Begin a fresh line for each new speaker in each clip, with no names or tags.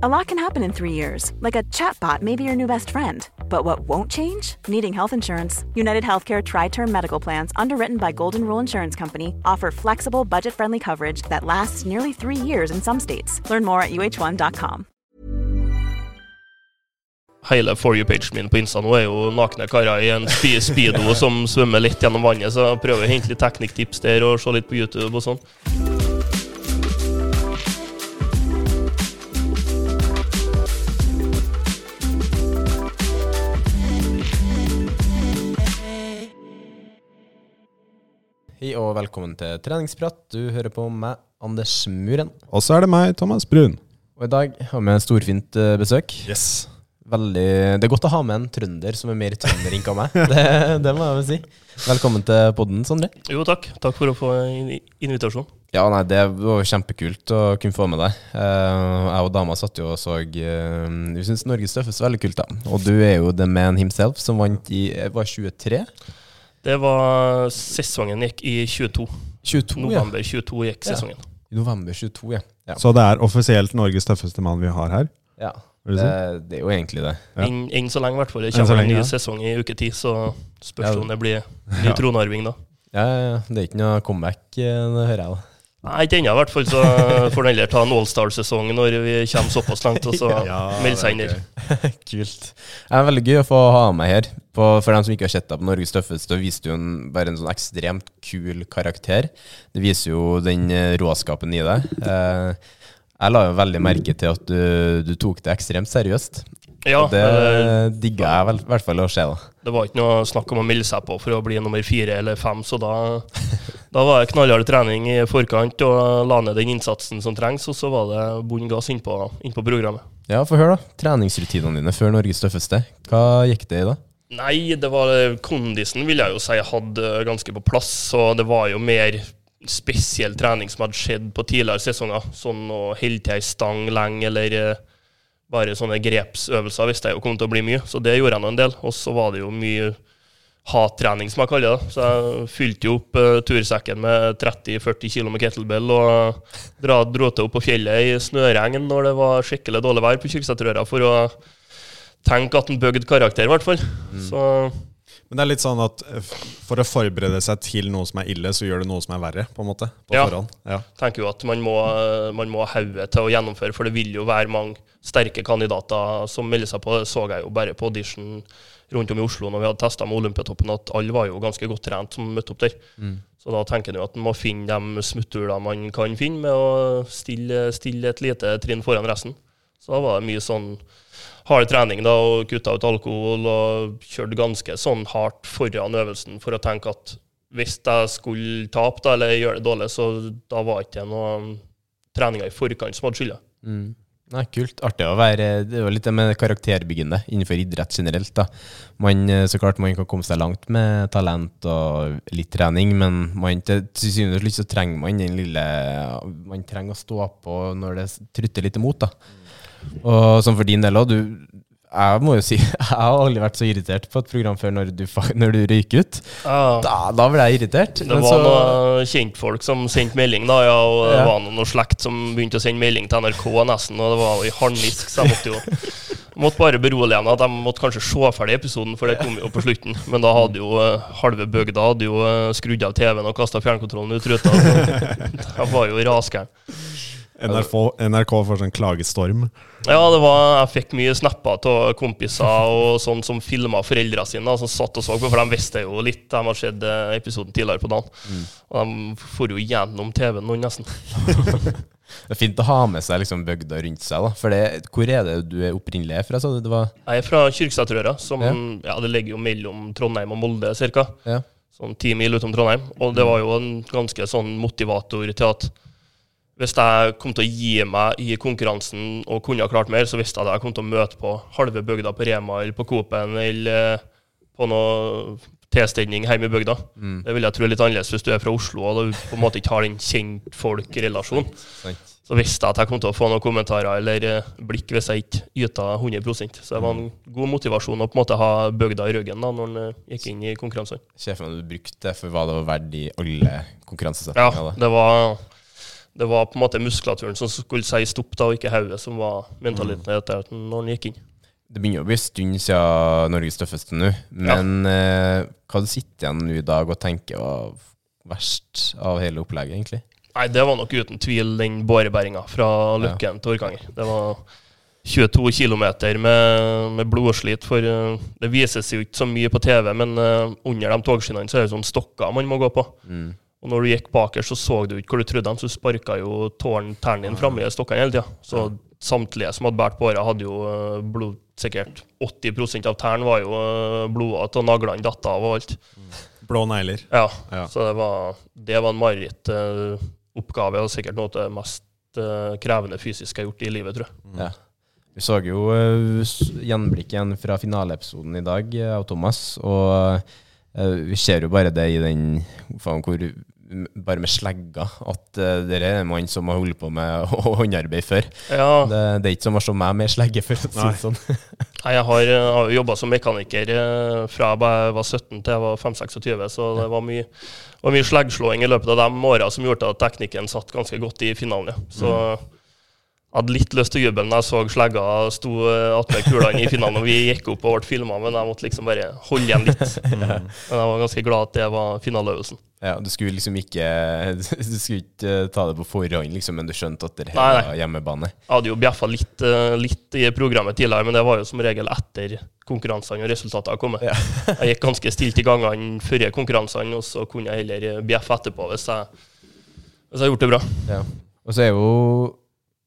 A lot can happen in three years, like a chatbot may be your new best friend. But what won't change? Needing health insurance. United Healthcare Tri Term Medical Plans, underwritten by Golden Rule Insurance Company, offer flexible, budget friendly coverage that lasts nearly three years in some states. Learn more at uh1.com.
Hele For you-pagen min på Insta nå er jo nakne karer i en speedo som svømmer lett gjennom vannet, så jeg prøver å hente litt teknikktips der og se litt på YouTube og sånn.
Hei og velkommen til treningsprat. Du hører på meg, Anders Muren.
Og så er det meg, Thomas Brun.
Og i dag har vi storfint eh, besøk.
Yes.
Veldig, det er godt å ha med en trønder som er mer trønder enn meg. Det, det må jeg vel si. Velkommen til podden, Sondre.
Jo, takk. Takk for å få invitasjonen. invitasjon.
Ja, nei, Det var kjempekult å kunne få med deg. Eh, jeg og dama satt jo og så uh, Vi syns Norges tøffeste var veldig kult, da. Og du er jo the man himself, som vant i eh, var 23?
Det var Sesongen gikk i 22.
22,
November 22 gikk sesongen.
ja. I november 22, ja. ja.
Så det er offisielt Norges tøffeste mann vi har her?
ja. Det, det er jo egentlig det.
Ja.
Enn en så lenge, i hvert fall. Det kommer en
lenge,
ny
ja.
sesong i uke 10, så spørs
Ja.
om det blir ny tronarving da.
Ja, ja, ja. Det er ikke noe comeback, eh, det hører jeg. da.
Nei, ikke ennå i hvert fall, så får den heller ta en Allstar-sesong når vi kommer såpass langt, og så melde seg inn der.
Kult. Det er veldig gøy å få ha meg her. På, for dem som ikke har sett deg på Norges tøffeste, så viste du en, bare en sånn ekstremt kul karakter. Det viser jo den eh, råskapen i deg. Eh, jeg la jo veldig merke til at du, du tok det ekstremt seriøst.
Ja,
og det
digger
digga jeg i hvert fall å se. da.
Det var ikke noe snakk om å melde seg på for å bli nummer fire eller fem, så da, da var det knallhard trening i forkant og la ned den innsatsen som trengs, og så var det bunn gass innpå inn programmet.
Ja, Få høre, da. Treningsrutinene dine før Norges tøffeste. Hva gikk det i da?
Nei, det var kondisen vil jeg jo si jeg hadde ganske på plass, så det var jo mer spesiell trening som hadde skjedd på tidligere sesonger. Sånn å holde til ei stang lenge, eller eh, bare sånne grepsøvelser visste jeg jo kom til å bli mye. Så det gjorde jeg nå en del. Og så var det jo mye hattrening, som jeg kaller det. Så jeg fylte jo opp uh, tursekken med 30-40 kg med kettlebell og dra, dro til opp på fjellet i snøregn når det var skikkelig dårlig vær på Kyrksæterøra, for å tenke at den bygde karakter, i hvert fall. Så
Men det er litt sånn at eh, for å forberede seg til noe som er ille, så gjør du noe som er verre, på en måte. På
Ja.
forhånd. Ja.
tenker jo at man må, man må ha hodet til å gjennomføre, for det vil jo være mange sterke kandidater som melder seg på. Det så jeg jo bare på audition rundt om i Oslo når vi hadde testa med Olympiatoppen, at alle var jo ganske godt trent som møtte opp der. Så da tenker jeg jo at man må finne de smutthullene man kan finne, med å stille, stille et lite trinn foran resten. Så da var det mye sånn hard trening da, og kutta ut alkohol og kjørte ganske sånn hardt foran øvelsen for å tenke at hvis jeg skulle tape da, eller gjøre det dårlig, så da var ikke det noe treninger i forkant som hadde skylda.
Mm. Nei, Kult. Artig å være Det jo litt det med karakterbyggende innenfor idrett generelt. da. Man, eh, så klart man kan komme seg langt med talent og litt trening, men man, til syvende og sist trenger man den lille Man trenger å stå på når det trutter litt imot. da. Og som for din del òg, jeg må jo si, jeg har aldri vært så irritert på et program før når du, når du ryker ut.
Ja,
Da, da ble jeg irritert.
det
men
var
så-
noen kjentfolk som sendte melding, da, ja, og det var noen, noe slekt som begynte å sende melding til NRK nesten, og det var i harnisk, så jeg måtte jo måtte bare berolige henne at de måtte kanskje se ferdig episoden, for det kom jo på slutten. Men da hadde jo eh, halve bygda hadde jo eh, skrudd av TV-en og kasta fjernkontrollen ut ruta. Jeg var jo rasgæren.
NRK, NRK får sånn klagestorm.
Ja, det var, jeg fikk mye snapper av kompiser og sånn som filma foreldrene sine, som satt og så på, for de visste jo litt. De har sett eh, episoden tidligere på dagen. Og de for jo gjennom TV-en nå, nesten.
Det er fint å ha med seg liksom bygda rundt seg. da. For det, Hvor er det du er opprinnelig fra? sa du? Det var,
Jeg er fra Kyrksæterøra, som
Ja.
ja. det ligger jo mellom Trondheim og Molde ca.
ja.
Sånn ti mil utom Trondheim. Og det var jo en ganske sånn motivator til at hvis jeg kom til å gi meg i konkurransen og kunne ha klart mer, så visste jeg at jeg kom til å møte på halve bygda på Rema eller på Coop-en eller eh, på noe tilstelning hjemme i bygda. Det vil jeg tro er litt annerledes hvis du er fra Oslo og du på en måte ikke har den kjentfolk-relasjonen. Så visste jeg at jeg kom til å få noen kommentarer eller eh, blikk hvis jeg ikke yta 100 Så det var en god motivasjon å på en måte ha bygda i ryggen da når en eh, gikk inn i konkurransene.
Sjefen hadde brukt det for hva det var verdt i alle konkurransesetninger.
Ja, det var, det var på en måte muskulaturen som skulle si stopp, da, og ikke hodet som var mentaliteten når han gikk inn.
Det begynner å bli en stund siden Norges tøffeste nå, men eh, hva du sitter igjen nå i dag og tenker var verst av hele opplegget, egentlig?
Nei, det var nok uten tvil den bårebæringa fra Løkken til Orkanger. Det var 22 km med, med blodslit, for eh, det vises jo ikke så mye på TV, men eh, under de togskinnene så er det sånn stokker man må gå på.
Mm.
Og når du gikk bakerst, så så du ikke hvor du trodde han, så du sparka jo tærne dine framme i stokkene hele tida. Så samtlige som hadde båret på åra, hadde jo eh, blod Sikkert 80% av tærne var jo eh, blodete, og naglene datt av og alt.
Blå negler.
Ja,
Ja.
så det var, det var en marerittoppgave, og sikkert noe av det mest eh, krevende fysisk jeg har gjort i livet, tror jeg.
Ja. Vi så jo uh, gjenblikk igjen fra finaleepisoden i dag, av Thomas, og vi ser jo bare det i den faen, hvor bare med slegga, at uh, dere er en mann som har holdt på med håndarbeid før.
Ja,
Det, det er ikke som å se meg med slegge, for å si det sånn.
Nei, jeg har, eh, har jo jobba som mekaniker eh, fra jeg var 17 til jeg var 5-26, så det var mye, var mye sleggslåing i løpet av de åra som gjorde at teknikken satt ganske godt i finalen. Så jeg hadde litt lyst til å juble når jeg så slegga sto eh, attmed kulene i finalen og vi gikk opp og ble filma, men jeg måtte liksom bare holde igjen litt. Men jeg var ganske glad at det var finaleøvelsen.
Ja, du skulle liksom ikke Du skulle ikke eh, ta det på forhånd, liksom, men du skjønte at det her var hjemmebane.
Jeg hadde jo bjeffa litt, eh, litt i programmet tidligere, men det var jo som regel etter konkurransene og resultatene hadde kommet.
Ja.
jeg gikk ganske stilt i gangene før konkurransene, og så kunne jeg heller bjeffe etterpå hvis jeg, hvis jeg gjorde det bra.
Ja. Og så er jo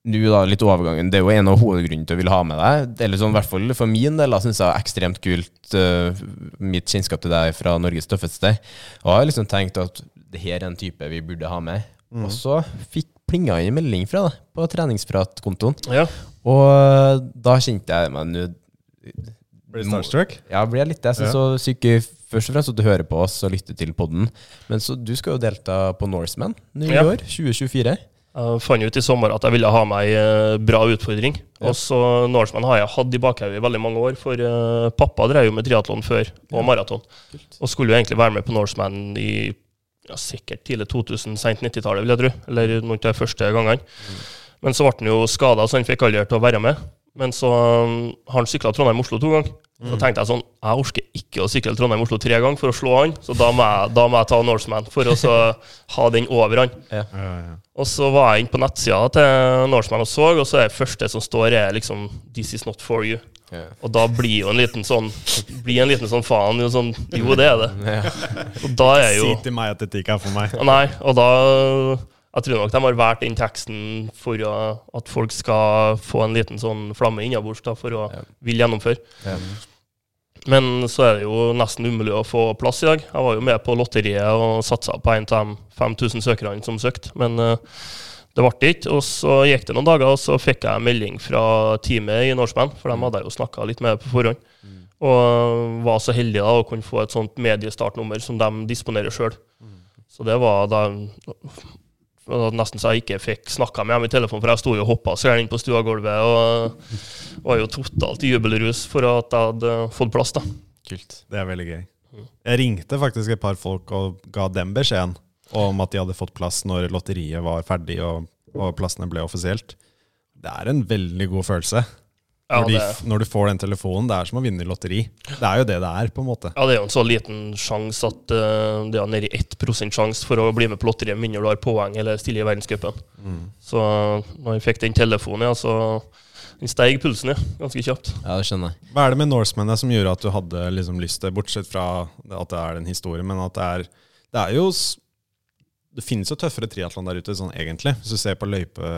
nå da litt overgangen Det er jo en av hovedgrunnene til å ville ha med deg. Eller sånn, i hvert fall for min del syns jeg er ekstremt kult uh, mitt kjennskap til deg fra Norges tøffeste. Og jeg har liksom tenkt at det her er en type vi burde ha med. Og så fikk plinga inn en melding fra deg på treningspratkontoen.
Ja.
Og uh, da kjente jeg meg nå
Blir du starstruck?
Ja, blir jeg litt det. Jeg synes
Ja.
så sykt først og fremst at du hører på oss og lytter til podden. Men så du skal jo delta på Norseman nå i
Ja.
år, 2024.
Jeg fant ut i sommer at jeg ville ha meg ei bra utfordring.
Ja.
Og så Norseman har jeg hatt i bakhodet i veldig mange år, for eh, pappa drev jo med triatlon før, og maraton. Og skulle jo egentlig være med på Norseman i ja, sikkert tidlig 2000, sent 90-tallet, vil jeg tro. Eller noen av de første gangene. Men så ble han jo skada, så han fikk aldri til å være med. Men så um, har han sykla Trondheim-Oslo to ganger. Så tenkte jeg sånn Jeg orker ikke å sykle Trondheim-Oslo tre ganger for å slå han, så da må jeg, da må jeg ta Norseman for å så ha den over han.
Ja, ja, ja.
Og så var jeg inne på nettsida til Norseman og så, og så er det første som står, er liksom 'This is not for you'.
Ja.
Og da blir jo en liten sånn Blir en liten sånn faen. Jo, sånn, jo det er det.
Ja.
Og da er jo
Si til meg at dette ikke er for meg.
Nei, og da Jeg tror nok de har valgt den teksten for at folk skal få en liten sånn flamme innabords for å
Ja.
vil gjennomføre.
Ja.
Men så er det jo nesten umulig å få plass i dag. Jeg var jo med på lotteriet og satsa på en av de 5000 søkerne som søkte, men uh, det ble ikke. Og så gikk det noen dager, og så fikk jeg melding fra teamet i Norseman, for dem hadde jeg jo snakka litt med på forhånd. Og var så heldig da å kunne få et sånt mediestartnummer som de disponerer sjøl. Så det var da nesten så jeg ikke fikk snakka med dem i telefonen, for jeg sto jo og hoppa gjerne inn på stuegulvet og var jo totalt i jubelrus for at jeg hadde fått plass. da.
Kult.
Det er veldig gøy. Jeg ringte faktisk et par folk og ga dem beskjeden om at de hadde fått plass når lotteriet var ferdig og, og plassene ble offisielt. Det er en veldig god følelse.
Ja,
Når, de,
det,
når du får den telefonen, det er som å vinne i lotteri. Det er jo det det er, på en måte.
ja, det er jo en så liten sjanse at uh, det er nedi 1% sjanse for å bli med på lotteriet, mindre du har poeng eller stille i verdenscupen. Så når jeg fikk den telefonen, ja, så den steig pulsen ja, ganske kjapt.
Ja, det skjønner jeg.
Hva er det med Norsemen som gjorde at du hadde liksom lyst til, bortsett fra at det er en historie, men at det er Det er jo Det finnes jo tøffere triatlon der ute, sånn egentlig, hvis du ser på løype,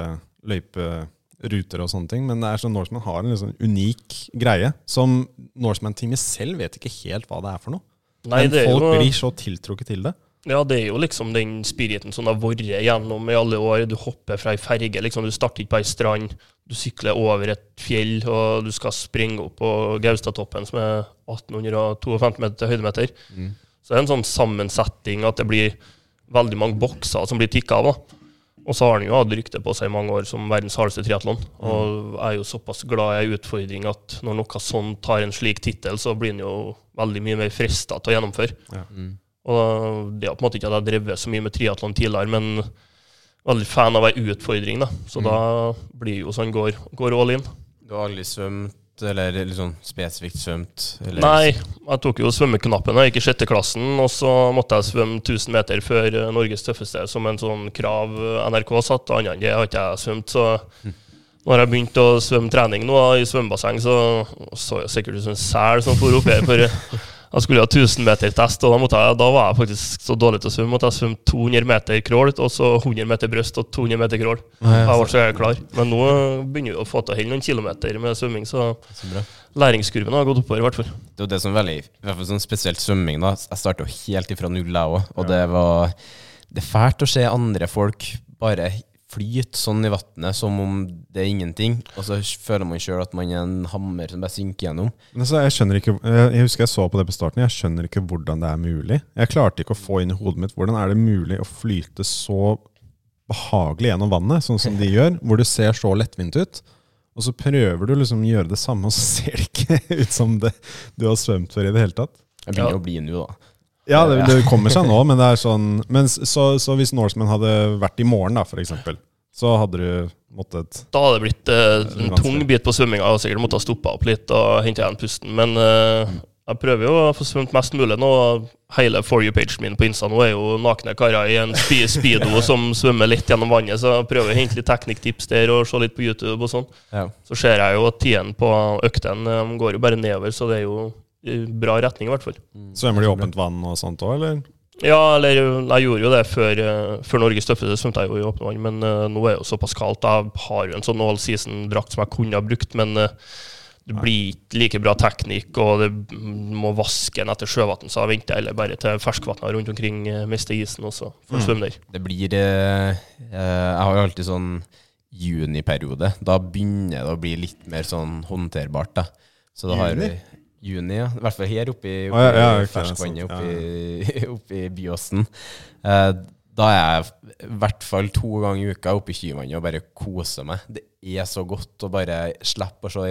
løyperuter og sånne ting. Men det er sånn Norseman har en liksom unik greie som Norseman-teamet selv vet ikke helt hva det er for noe.
Nei,
men folk
jo,
blir så tiltrukket til det.
ja, det er jo liksom den spiriten som har vært gjennom i alle år. Du hopper fra ei ferge, liksom. Du starter ikke på ei strand. Du sykler over et fjell, og du skal springe opp på Gaustatoppen, som er 1852 meter høydemeter. Så det er en sånn sammensetning at det blir veldig mange bokser som blir tikka av. da. Og så har han jo hatt rykte på seg i mange år som verdens hardeste triatlon. Og er jo såpass glad i en utfordring at når noe sånn tar en slik tittel, så blir han jo veldig mye mer frista til å gjennomføre.
Ja.
Mm.
Og det er på en måte ikke at jeg har drevet så mye med triatlon tidligere, men veldig fan av ei utfordring, da. Så
Mm.
da blir jo sånn går, går all in.
Du har aldri svømt, eller litt sånn spesifikt svømt? Eller?
Nei, jeg tok jo svømmeknappen da jeg gikk i sjette klassen, og så måtte jeg svømme 1000 meter før eh, Norges tøffeste som en sånn krav eh, NRK satt. og Annet enn det har ikke jeg svømt, så når jeg begynte å svømme trening nå i svømmebasseng, så så jeg sikkert ut som en sel som for opp her. For jeg skulle ha 1000 meter test, og da, måtte jeg, da var jeg faktisk så dårlig til å svømme. Måtte jeg svømme 200 meter crawl, og så 100 meter brøst og 200 meter crawl. Jeg var så klar. Men nå begynner vi å få til å holde noen kilometer med svømming, så
Så bra.
læringskurven har gått oppover i hvert fall.
Det er det som er veldig I hvert fall sånn spesielt svømming. da Jeg starta helt ifra null, jeg òg. Og det var Det er fælt å se andre folk bare flyte sånn i vannet som om det er ingenting. Og så føler man sjøl at man er en hammer som bare synker gjennom.
Men altså, jeg skjønner ikke jeg, jeg husker jeg så på det på starten. Jeg skjønner ikke hvordan det er mulig. Jeg klarte ikke å få inn i hodet mitt hvordan er det mulig å flyte så behagelig gjennom vannet, sånn som de gjør, hvor du ser så lettvint ut. Og så prøver du liksom å gjøre det samme, og så ser det ikke ut som det du har svømt før i det hele tatt.
Jeg begynner
Ja.
å bli nå, da.
Ja, det, det kommer seg nå, men det er sånn men, så, så hvis Norseman hadde vært i morgen, da, for eksempel, så hadde du måttet
Da hadde det blitt eh, en tung bit på svømminga. Jeg hadde sikkert måttet stoppe opp litt og hente igjen pusten. Men eh, jeg prøver jo å få svømt mest mulig nå. Hele for you-pagen min på Insta nå er jo nakne karer i en speedo som svømmer lett gjennom vannet. Så jeg prøver å hente litt teknikktips der og se litt på YouTube og sånn.
Ja.
Så ser jeg jo at tiden på øktene eh, går jo bare nedover, så det er jo bra retning i hvert fall.
Svømmer de i åpent vann og sånt òg, eller?
Ja, eller jeg gjorde jo det før, eh, før Norges tøffeste, svømte jeg jo i åpent vann. Men uh, nå er det jo såpass kaldt. Jeg har jo en sånn all season-drakt som jeg kunne ha brukt, men uh, det blir ikke like bra teknikk, og det må vaske den etter sjøvann, så jeg venter heller bare til ferskvannet rundt omkring uh, mister isen, og så å jeg svømme der.
Det blir Jeg har jo alltid sånn juniperiode. Da begynner det å bli litt mer sånn håndterbart. da Så da har
Juni?
Juni, ja. I hvert fall her oppe i, oppe
ja, ja,
i ferskvannet oppe, oppe i Byåsen. Eh, da er jeg i hvert fall to ganger i uka oppe i Kyvannet og bare koser meg. Det er så godt å bare slippe å se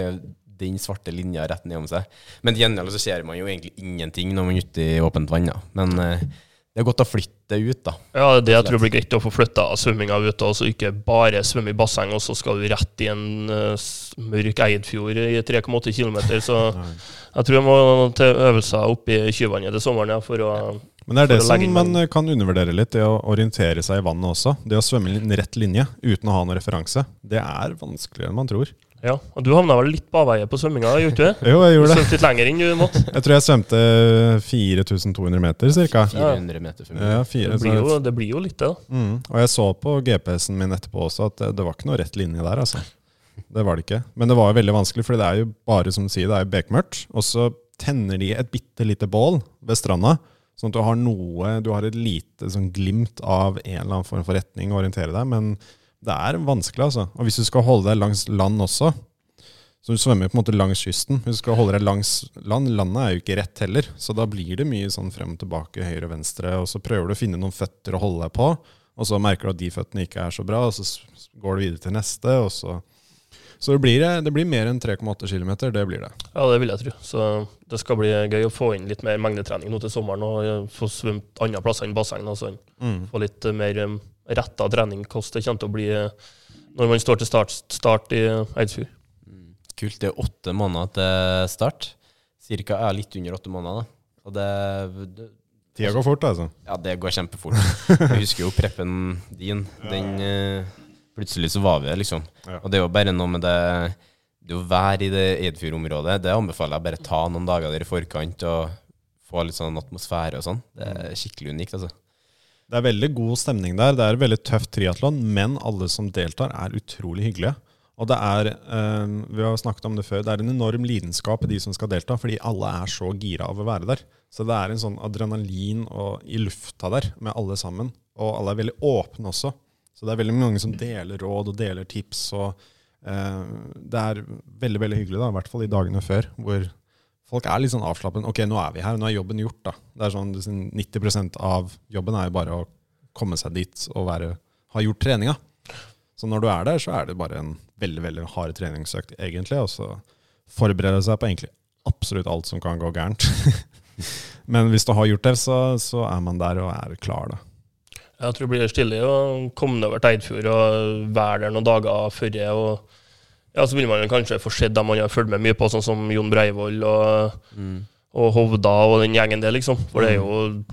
den svarte linja rett nedom seg. Men til gjengjeld så ser man jo egentlig ingenting når man er ute i åpent vann. Men eh, det er godt å flytte ut, da.
Ja, det jeg tror blir greit å få flytta svømminga ut, og så ikke bare svømme i basseng, og så skal du rett i en uh, mørk Eidfjord i 3,8 km. Så jeg tror jeg må til øvelser oppe i Kyvannet til sommeren ja, for å
Men det er det som
inn
man kan undervurdere litt, det å orientere seg i vannet også. Det å svømme i en rett linje uten å ha noen referanse, det er vanskeligere enn man tror.
Ja, og Du havna vel litt på avveie på svømminga, gjorde du det?
Jo, jeg
Du
gjorde det.
svømte litt lenger inn du måtte.
Jeg tror jeg svømte 4200 meter, ca.
400 meter for meg.
Ja,
Det blir jo, det blir jo litt det, da.
Mm. Og jeg så på GPS-en min etterpå også at det, det var ikke noe rett linje der, altså. Det var det ikke. Men det var jo veldig vanskelig, for det er jo bare som du sier, det er jo bekmørkt. Og så tenner de et bitte lite bål ved stranda, sånn at du har noe Du har et lite sånn glimt av en eller annen form for retning å orientere deg, men det er vanskelig, altså. Og hvis du skal holde deg langs land også, så du svømmer på en måte langs kysten. Hvis du skal holde deg langs land, landet er jo ikke rett heller, så da blir det mye sånn frem og tilbake, høyre og venstre, og så prøver du å finne noen føtter å holde deg på, og så merker du at de føttene ikke er så bra, og så går du videre til neste, og så Så det blir, det blir mer enn 3,8 km, det blir det.
Ja, det vil jeg tro. Så det skal bli gøy å få inn litt mer mengdetrening nå til sommeren og eh, få svømt andre plasser enn basseng. og sånn. Få litt eh, mer um, retta trening, hvordan det kommer til å bli eh, når man står til start, start i eh, Eidsfjord.
Kult. Det er åtte måneder til start. Cirka ja, litt under åtte måneder. da. Og det, det
Tida går fort, altså.
Ja, det går kjempefort. Jeg husker jo preppen din. Den eh, Plutselig så var vi der, liksom. Og det er jo bare noe med det Det å være i det Eidfjord-området, det anbefaler jeg bare ta noen dager der i forkant og få litt sånn atmosfære og sånn. Det er skikkelig unikt, altså.
Det er veldig god stemning der. Det er veldig tøft triatlon, men alle som deltar, er utrolig hyggelige. Og det er, eh, vi har snakket om det før, det er en enorm lidenskap i de som skal delta, fordi alle er så gira av å være der. Så det er en sånn adrenalin og, i lufta der med alle sammen. Og alle er veldig åpne også. Så det er veldig mange som deler råd og deler tips. og eh, Det er veldig veldig hyggelig, da, i hvert fall i dagene før, hvor folk er litt sånn avslappet. Ok, nå er vi her, nå er jobben gjort. da. Det er sånn, er 90% av jobben er jo bare å komme seg dit og være, ha gjort treninga. Så når du er der, så er det bare en veldig veldig hard treningsøkt, egentlig. Og så forberede seg på egentlig absolutt alt som kan gå gærent. Men hvis du har gjort det, så, så er man der og er klar, da.
Jeg tror det blir stille å komme over til og være der noen dager før. Og ja, så vil man kanskje få sett dem man har fulgt med mye på, sånn som Jon Breivoll og, og Hovda og den gjengen der, liksom. For det er jo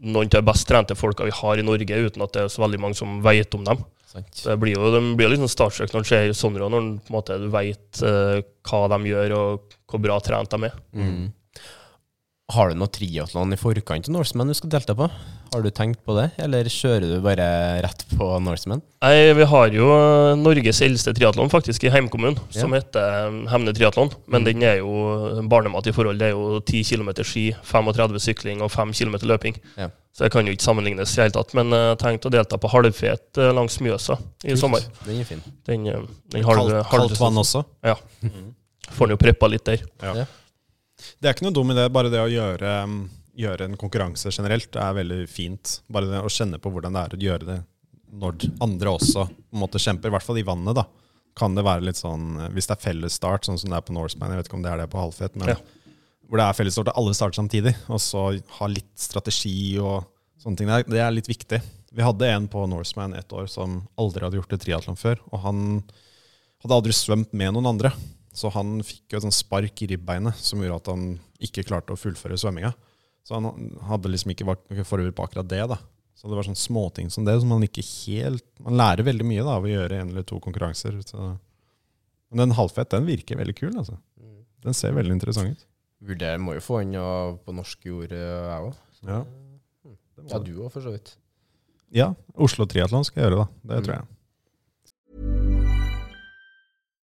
noen av de best trente folka vi har i Norge, uten at det er så veldig mange som vet om dem.
Sant?
Det blir jo, de blir litt sånn starstruck når det ser sånn, når når på en måte, du vet eh, hva de gjør, og hvor bra trent de er.
Mm. Har du noe triatlon i forkant av Norseman du skal delta på? Har du tenkt på det, eller kjører du bare rett på Norseman?
Nei, vi har jo eh, Norges eldste triatlon faktisk i heimkommunen, som heter eh, Hemne triatlon. Men den er jo barnemat i forhold. Det er jo 10 km ski, 35 sykling og 5 km løping.
Ja.
Så det kan jo ikke sammenlignes i hele tatt. Men jeg har tenkt å delta på halvfet eh, langs Mjøsa i sommer.
Den er fin.
Den, eh, den halve, Kalt,
kaldt vann også.
Ja. Får den jo preppa litt der.
Ja.
Det er ikke noe dum idé, bare det å gjøre, um, gjøre en konkurranse generelt er veldig fint. Bare det å kjenne på hvordan det er å gjøre det når andre også på en måte kjemper, i hvert fall i vannet. da. Kan det være litt sånn, eh, Hvis det er felles start, sånn som det er på Norseman, jeg vet ikke om det er det på halvfet, men
Ja.
hvor det er felles start og alle starter samtidig, og så ha litt strategi og sånne ting det er litt viktig. Vi hadde en på Norseman et år som aldri hadde gjort et triatlon før, og han hadde aldri svømt med noen andre. Så han fikk jo et sånt spark i ribbeinet som gjorde at han ikke klarte å fullføre svømminga. Så han hadde liksom ikke vært noe forberedt på akkurat det. da. Så det var sånne småting som det som man ikke helt Man lærer veldig mye da av å gjøre en eller to konkurranser. Så. Men den halvfett, den virker veldig kul, altså. Den ser veldig interessant ut.
Vurderer må jo få den på norsk jord, eh, jeg òg.
Ja,
Ja, du òg, for så vidt.
ja Oslo Triatlon skal jeg gjøre, da. Det tror jeg.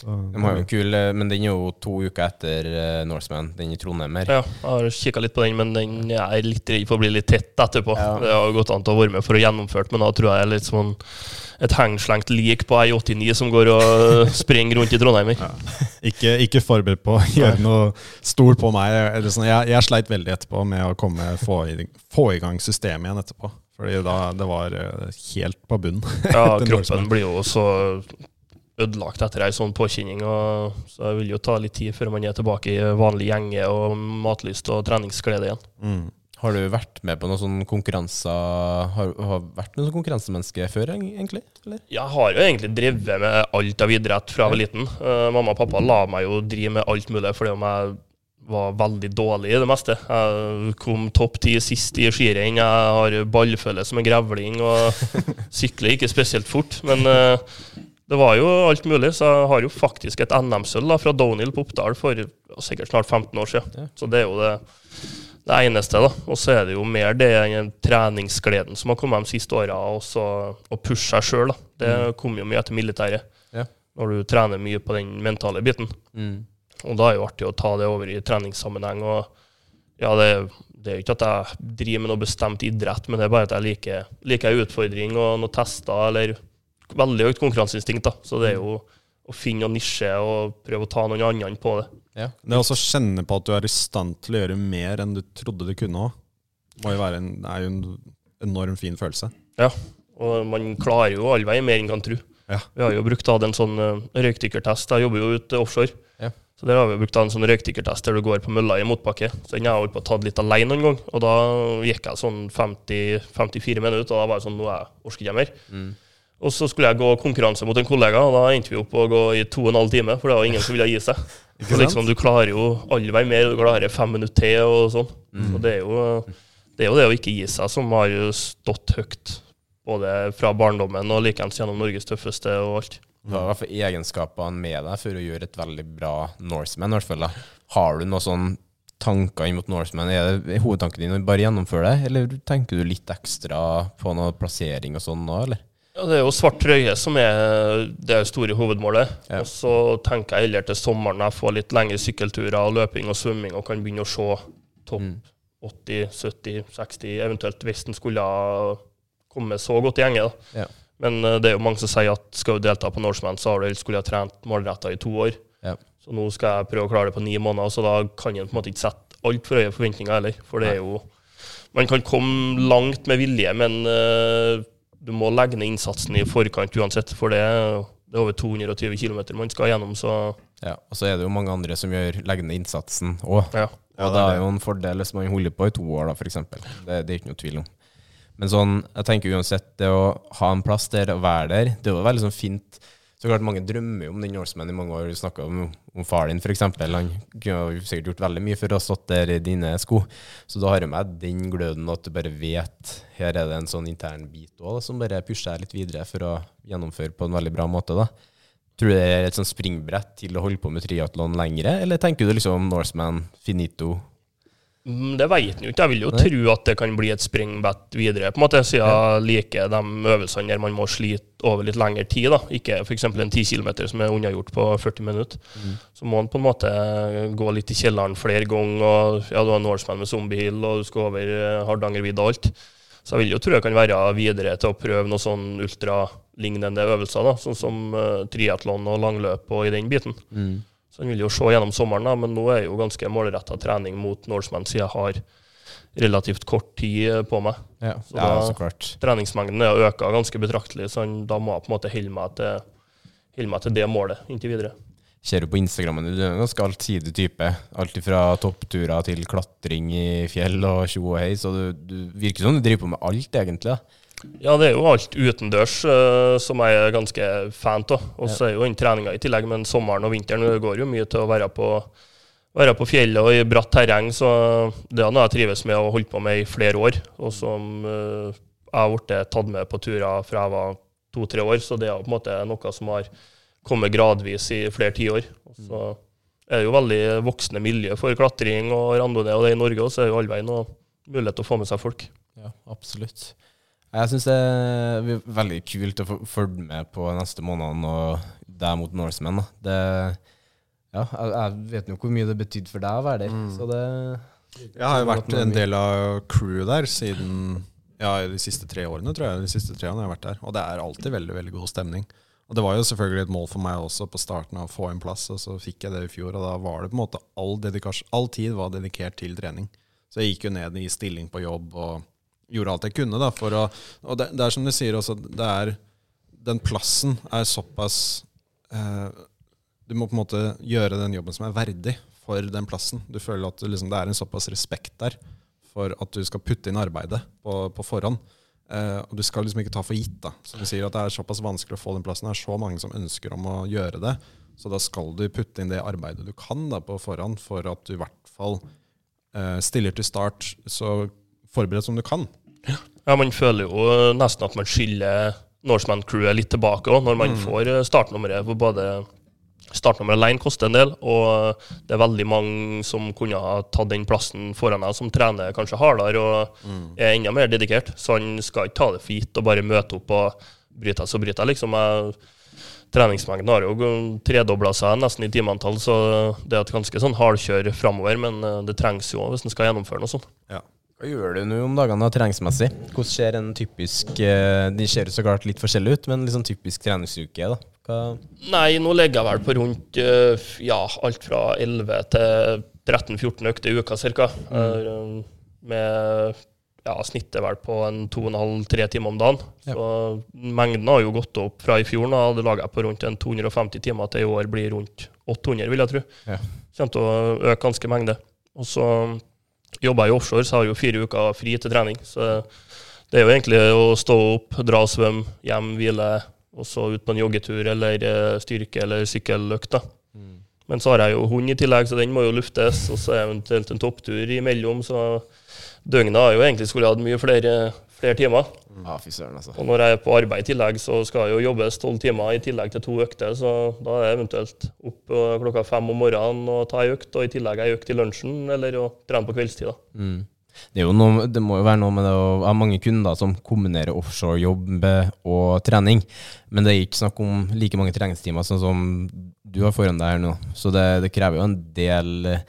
Så,
De har jo en kul, eh, men den er jo to uker etter eh, Norseman, den i Trondheim her.
Ja, jeg har kikka litt på den, men den er litt redd for å bli litt tett etterpå.
Ja.
Det har gått an til å være med for å gjennomføre men da tror jeg det er litt sånn et hengslengt lik på ei 89 som går og springer rundt i Trondheim. Ja.
Ikke, ikke forberedt på å gjøre noe stort på meg. Eller sånn, jeg, jeg sleit veldig etterpå med å komme, få, i, få i gang systemet igjen etterpå. Fordi da det var eh, helt på bunn.
Ja, kroppen blir jo så ødelagt etter ei sånn påkjenning, så det vil jo ta litt tid før man er tilbake i vanlig gjenge og matlyst og treningsglede igjen.
Mm.
Har du vært med på noen sånne konkurranser Har du vært noen sånn konkurransemenneske før, egentlig? Eller?
Jeg har jo egentlig drevet med alt av idrett fra jeg var liten. Uh, mamma og pappa la meg jo drive med alt mulig fordi om jeg var veldig dårlig i det meste. Jeg kom topp ti sist i skirenn. Jeg har ballfølge som en grevling og sykler ikke spesielt fort. Men eh, det var jo alt mulig, så jeg har jo faktisk et NM-sølv fra downhill på Oppdal for sikkert snart 15 år siden.
Ja.
Så det er jo det, det eneste. da. Og så er det jo mer det enn treningsgleden som har kommet de siste åra, og så å pushe seg sjøl. Det kom jo mye etter militæret,
Ja.
når du trener mye på den mentale biten.
Mm.
Og da er det jo artig å ta det over i treningssammenheng. og ja, det, det er jo ikke at jeg driver med noe bestemt idrett, men det er bare at jeg liker, liker utfordring og noen tester, eller veldig høyt konkurranseinstinkt. da. Så det er jo å finne noen nisje og prøve å ta noen andre på det.
Ja.
Det å kjenne på at du er i stand til å gjøre mer enn du trodde du kunne òg, det er jo en enorm fin følelse.
Ja, og man klarer jo all vei mer enn kan tro.
Ja.
Vi har jo brukt da en sånn uh, røykdykkertest. Jeg jobber jo ute offshore.
Ja.
Så der har vi brukt da en sånn røykdykkertest der du går på mølla i motbakke. Så den har jeg holdt på å tatt litt alene noen gang. Og da gikk jeg sånn 50, 54 minutter, og da var jeg sånn Nå jeg orker ikke mer. Og så skulle jeg gå konkurranse mot en kollega, og da endte vi opp å gå i to og en halv time. For det var ingen som ville gi seg.
For
Så liksom, du klarer jo all vei mer, du klarer fem minutter til og sånn. Så det er, jo, det er jo det å ikke gi seg som har jo stått høyt. Både fra barndommen og likeens gjennom Norges tøffeste og alt.
Hva er i hvert fall egenskapene med deg for å gjøre et veldig bra Norseman? i hvert fall? Har du noen sånne tanker inn mot Norseman? Er det hovedtanken din å bare gjennomføre det, eller tenker du litt ekstra på noe plassering og sånn nå, eller?
Ja, Det er jo svart trøye som er det store hovedmålet.
Ja.
Og så tenker jeg heller til sommeren jeg får litt lengre sykkelturer og løping og svømming og kan begynne å se topp 80, 70, 60, eventuelt hvis den skulle ha kommet så godt i gjenge.
Ja.
Men eh, det er jo mange som sier at skal du delta på Norseman, så har du skulle ha trent målretta i to år.
Ja.
Så nå skal jeg prøve å klare det på ni måneder, så da kan en på en måte ikke sette altfor høye forventninger heller. For det er jo Man kan komme langt med vilje, men eh, du må legge ned innsatsen i forkant uansett. For det, det er over 220 km man skal gjennom, så
Ja, og så er det jo mange andre som gjør legger ned innsatsen òg.
ja.
Ja,
og
det
det
er
jo en fordel hvis man holder på i to år, da, f.eks. Det, det er ikke noe tvil om. Men sånn, jeg tenker uansett, det å ha en plass der og være der, det er jo veldig sånn fint. Så klart Mange drømmer om den Norseman i mange år. Du snakka om, om far din, f.eks. Han kunne jo sikkert gjort veldig mye for å ha stått der i dine sko. Så da har jo med den gløden at du bare vet her er det en sånn intern bit også, som bare pusher deg litt videre for å gjennomføre på en veldig bra måte. da. Tror du det er et sånn springbrett til å holde på med triatlon lengre, eller tenker du liksom Norseman finito?
Mm, Det vet en jo ikke. Jeg vil jo
Nei.
tro at det kan bli et springbett videre, på en måte, siden jeg liker de øvelsene der man må slite over litt lengre tid. da. Ikke f.eks. en 10 km som er unnagjort på 40 minutter. Så må man på en måte gå litt i kjelleren flere ganger. og ja, Du har Norseman med zombiehill, og du skal over eh, Hardangervidda og alt. Så jeg vil jo tro jeg kan være videre til å prøve noen sånn ultralignende øvelser, da, sånn som uh, triatlon og langløp og i den biten. Så han vil jo se gjennom sommeren, da, men nå er jo ganske målretta trening mot Norseman, siden jeg har relativt kort tid eh, på meg.
Ja,
Så
ja
da-
så klart.
Treningsmengden er øka ganske betraktelig, så han, da må jeg på en måte holde meg meg til det målet inntil videre.
Ser du på Instagrammen, du er en ganske allsidig type. Alt fra toppturer til klatring i fjell og tjo og hei. Så du, du virker som du driver på med alt, egentlig. da.
Ja, det er jo alt utendørs uh, som jeg er ganske fan av. Og så er jo den treninga i tillegg, men sommeren og vinteren det går jo mye til å være på, være på fjellet og i bratt terreng. Så det er noe jeg trives med og holdt på med i flere år, og som uh, jeg har blitt tatt med på turer fra jeg var to-tre år. Så det er på en måte noe som har kommet gradvis i flere tiår. Så er det jo veldig voksende miljø for klatring og randonee, og det i Norge også er jo all veien og mulighet til å få med seg folk.
Ja, absolutt. Jeg syns det er veldig kult å få følge med på neste månedene og deg mot Norseman. Det, ja, jeg, jeg vet jo hvor mye det betydde for deg å være der. Så det
Jeg har jo vært en del av crewet der siden ja, de siste tre årene, tror jeg. De siste tre årene har vært der. Og det er alltid veldig veldig god stemning. Og det var jo selvfølgelig et mål for meg også på starten av å få en plass, og så fikk jeg det i fjor. Og da var det på en måte all, all tid var dedikert til trening. Så jeg gikk jo ned i stilling på jobb og gjorde alt jeg kunne. da, for å, Og det, det er som du sier også, det er Den plassen er såpass eh, Du må på en måte gjøre den jobben som er verdig for den plassen. Du føler at liksom, det er en såpass respekt der for at du skal putte inn arbeidet på, på forhånd. Eh, og du skal liksom ikke ta for gitt. da. Så du sier at Det er såpass vanskelig å få den plassen. Det er så mange som ønsker om å gjøre det. Så da skal du putte inn det arbeidet du kan da på forhånd, for at du i hvert fall eh, stiller til start så forberedt som du kan.
Ja, man føler jo nesten at man skylder Norseman-crewet litt tilbake òg, når man får eh, startnummeret. For både startnummeret alene koster en del, og det er veldig mange som kunne ha tatt den plassen foran deg, som trener kanskje hardere og er enda mer dedikert. Så han skal ikke ta det for gitt og bare møte opp og bryte så bryter jeg. liksom. Jeg, treningsmengden har jo tredobla seg nesten i timeantall, så det er et ganske sånn hardkjør framover, men eh, det trengs jo hvis en skal gjennomføre noe sånt.
Ja.
Hva gjør du nå om dagene treningsmessig? Hvordan ser en typisk eh, De ser jo så klart litt forskjellig ut, men sånn typisk treningsuke? da? Hva,
Nei, nå ligger jeg vel på rundt eh, ja, alt fra 11 til 13-14 økter i uka ca. Med ja, snittet vel på en 2,5-3 timer om dagen. Så mengden har jo gått opp fra i fjor. Da hadde laget på rundt en 250 timer til i år blir rundt 800, vil jeg tro.
Ja.
Kommer til å øke ganske mengde. Og så jobber jeg i offshore, så har jeg jo fire uker fri til trening. Så det er jo egentlig å stå opp, dra og svømme, hjem, hvile, og så ut på en joggetur eller eh, styrke- eller sykkeløkt. Mm. Men så har jeg jo hund i tillegg, så den må jo luftes, og så eventuelt en topptur imellom. Så døgnet har jo egentlig skulle hatt mye flere, flere timer.
Ja, fy søren, altså.
Og når jeg er på arbeid i tillegg, så skal jeg jo jobbes tolv timer i tillegg til to økter. Så da er jeg eventuelt opp eh, klokka fem om morgenen og ta ei økt, og i tillegg ei økt i lunsjen, eller å trene på kveldstid.
Mm. Det, jo noe, det må jo være noe med det å ha mange kunder som kombinerer offshorejobb og trening, men det er ikke snakk om like mange treningstimer sånn som du har foran deg her nå. Så det, det krever jo en del eh,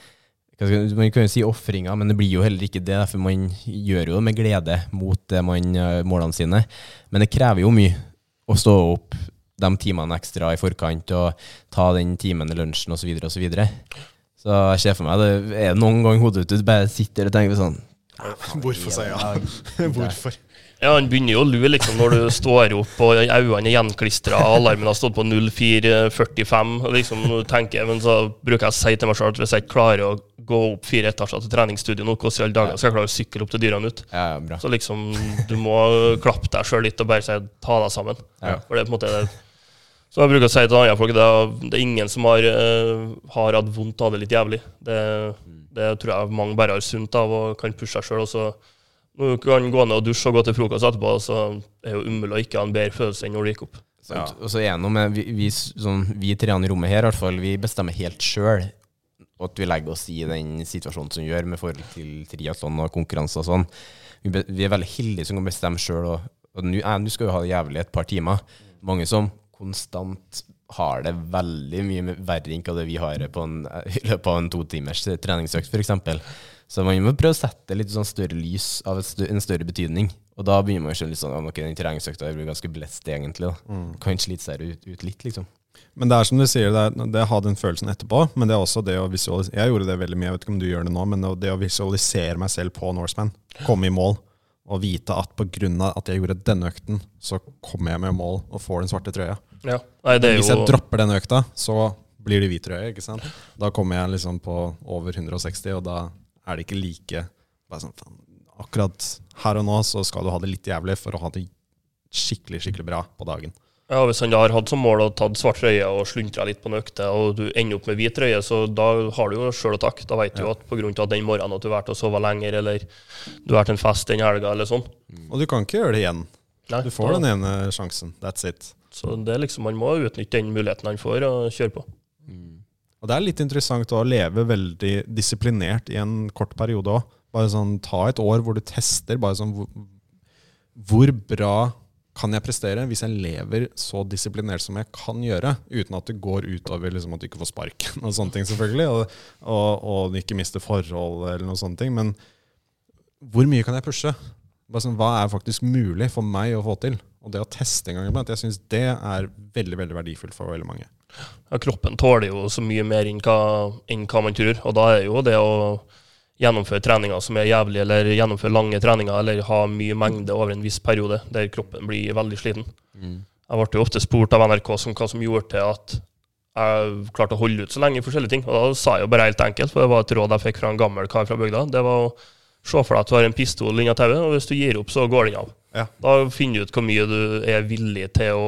Man kan jo si ofringer, men det blir jo heller ikke det. For man gjør jo det med glede mot det man, eh, målene sine. Men det krever jo mye å stå opp de timene ekstra i forkant og ta den timen i lunsjen osv. Så, videre, og så, så jeg ser for meg det er noen gang hodet ut bare sitter og tenker sånn
Hvorfor sier jeg ja? Hvorfor?
Ja, Han begynner jo å lue liksom, når du står opp og øynene er gjenklistra, alarmen har stått på 04.45. Liksom, tenker, men så bruker jeg å si til meg selv at hvis jeg ikke klarer å gå opp fire etasjer til treningsstudio nå, hvordan i alle dager skal jeg klare å sykle opp til dyrene ut?
Ja, bra.
Så liksom, du må klappe deg sjøl litt og bare si ta deg sammen.
Ja.
For det er på en måte det, Så jeg bruker å si til andre folk det er, det er ingen som har, uh, har hatt vondt av det litt jævlig. Det, det tror jeg mange bare har sunt av og kan pushe seg sjøl. Nå kan han gå ned og dusje og gå til frokost etterpå, så er det jo umulig å ikke ha en bedre følelse enn når du gikk opp.
Ja. Og så er noe vi, vi, sånn, vi treene i rommet her, i hvert fall, vi bestemmer helt sjøl at vi legger oss i den situasjonen som vi gjør med forhold til triatlon og konkurranse og sånn. Vi, vi, er veldig heldige som kan bestemme sjøl. Og, og nå skal vi ha det jævlig et par timer. Mange som konstant har det veldig mye verre enn hva det vi har på en, i løpet av en to timers treningsøkt, f.eks. Så man må prøve å sette litt sånn større lys av større, en større betydning. Og da begynner man å skjønne litt sånn, ok, den treningsøkta blir ganske blest, egentlig. da. Mm. Kan slite seg ut, ut, litt, liksom.
Men det er som du sier, det, er, det å ha den følelsen etterpå, men det er også det å visualisere Jeg gjorde det veldig mye, jeg vet ikke om du gjør det nå, men det å visualisere meg selv på Norseman, komme i mål, og vite at pga. at jeg gjorde denne økten, så kommer jeg med mål og får den svarte trøya.
Ja. Nei,
Hvis jeg dropper denne økta, så blir det hvit trøye. ikke sant? Da kommer jeg liksom på over 160, og da er det ikke like sånn, Akkurat her og nå så skal du ha det litt jævlig for å ha det skikkelig skikkelig bra på dagen.
Ja, Hvis han har hatt som mål å tatt svart røye og sluntra litt på en økte, og du ender opp med hvit røye, så da har du jo sjøl å takke. Da vet du jo at pga. den morgenen at du vært og sovet lenger, eller du har vært en fest den helga, eller sånn.
Og du kan ikke gjøre det igjen. Nei, du får da. den ene sjansen. That's it.
Så det er liksom, man må utnytte den muligheten han får, og kjøre på.
Mm. Og det er litt interessant å leve veldig disiplinert i en kort periode òg. Bare sånn, Ta et år hvor du tester bare sånn hvor, hvor bra kan jeg prestere hvis jeg lever så disiplinert som jeg kan gjøre, uten at det går utover liksom, at du ikke får sparken og sånne ting, selvfølgelig, og, og, og ikke mister forhold eller noe sånne ting. Men hvor mye kan jeg pushe? Sånn, hva er faktisk mulig for meg å få til? Og det å teste en gang iblant, jeg syns det er veldig veldig verdifullt for veldig mange.
Ja, kroppen tåler jo så mye mer enn hva, enn hva man tror, og da er jo det å gjennomføre treninger som er jævlig, eller gjennomføre lange treninger, eller ha mye mengde over en viss periode, der kroppen blir veldig sliten. Mm. Jeg ble jo ofte spurt av NRK som hva som gjorde til at jeg klarte å holde ut så lenge i forskjellige ting. Og da sa jeg jo bare helt enkelt, for det var et råd jeg fikk fra en gammel kar fra bygda. Det var å se for deg at du har en pistol inni tauet, og hvis du gir opp, så går den av. Ja. Da finner du ut hvor mye du er villig til å